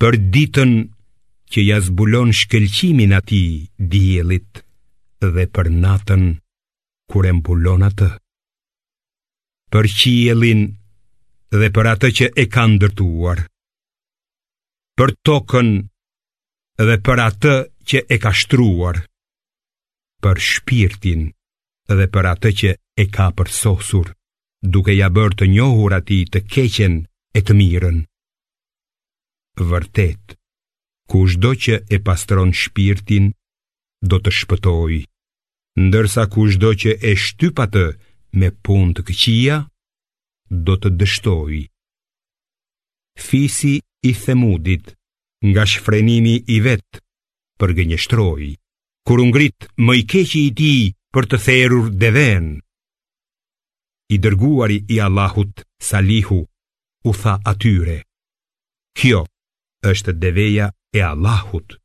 Për ditën që ia zbulon shkëlqimin atij diellit dhe për natën kur e mbulon atë. Për qiellin dhe për atë që e ka ndërtuar. Për tokën dhe për atë që e ka shtruar. Për shpirtin dhe për atë që e ka përsosur, duke ia bërë të njohur atij të keqen e të mirën. Vërtet, kushdo që e pastron shpirtin, do të shpëtojë, ndërsa kushdo që e shtyp atë me punë të këqija, do të dështojë. Fisi i Themudit, nga shfrenimi i vet, përgënjeshtroi, kur u ngrit më i keqi i tij për të therur devenë. I dërguari i Allahut, Salihu, u tha atyre, Kjo është deveja e Allahut,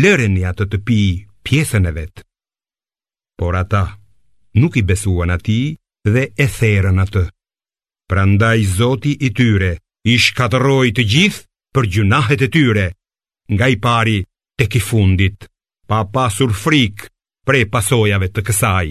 lëreni atë të pijë pjesën e vet. Por ata nuk i besuan atij dhe e therën atë. Prandaj Zoti i tyre, i shkatërroi të gjithë për gjynahet e tyre, nga i pari tek i fundit, pa pasur frikë prej pasojave të kësaj.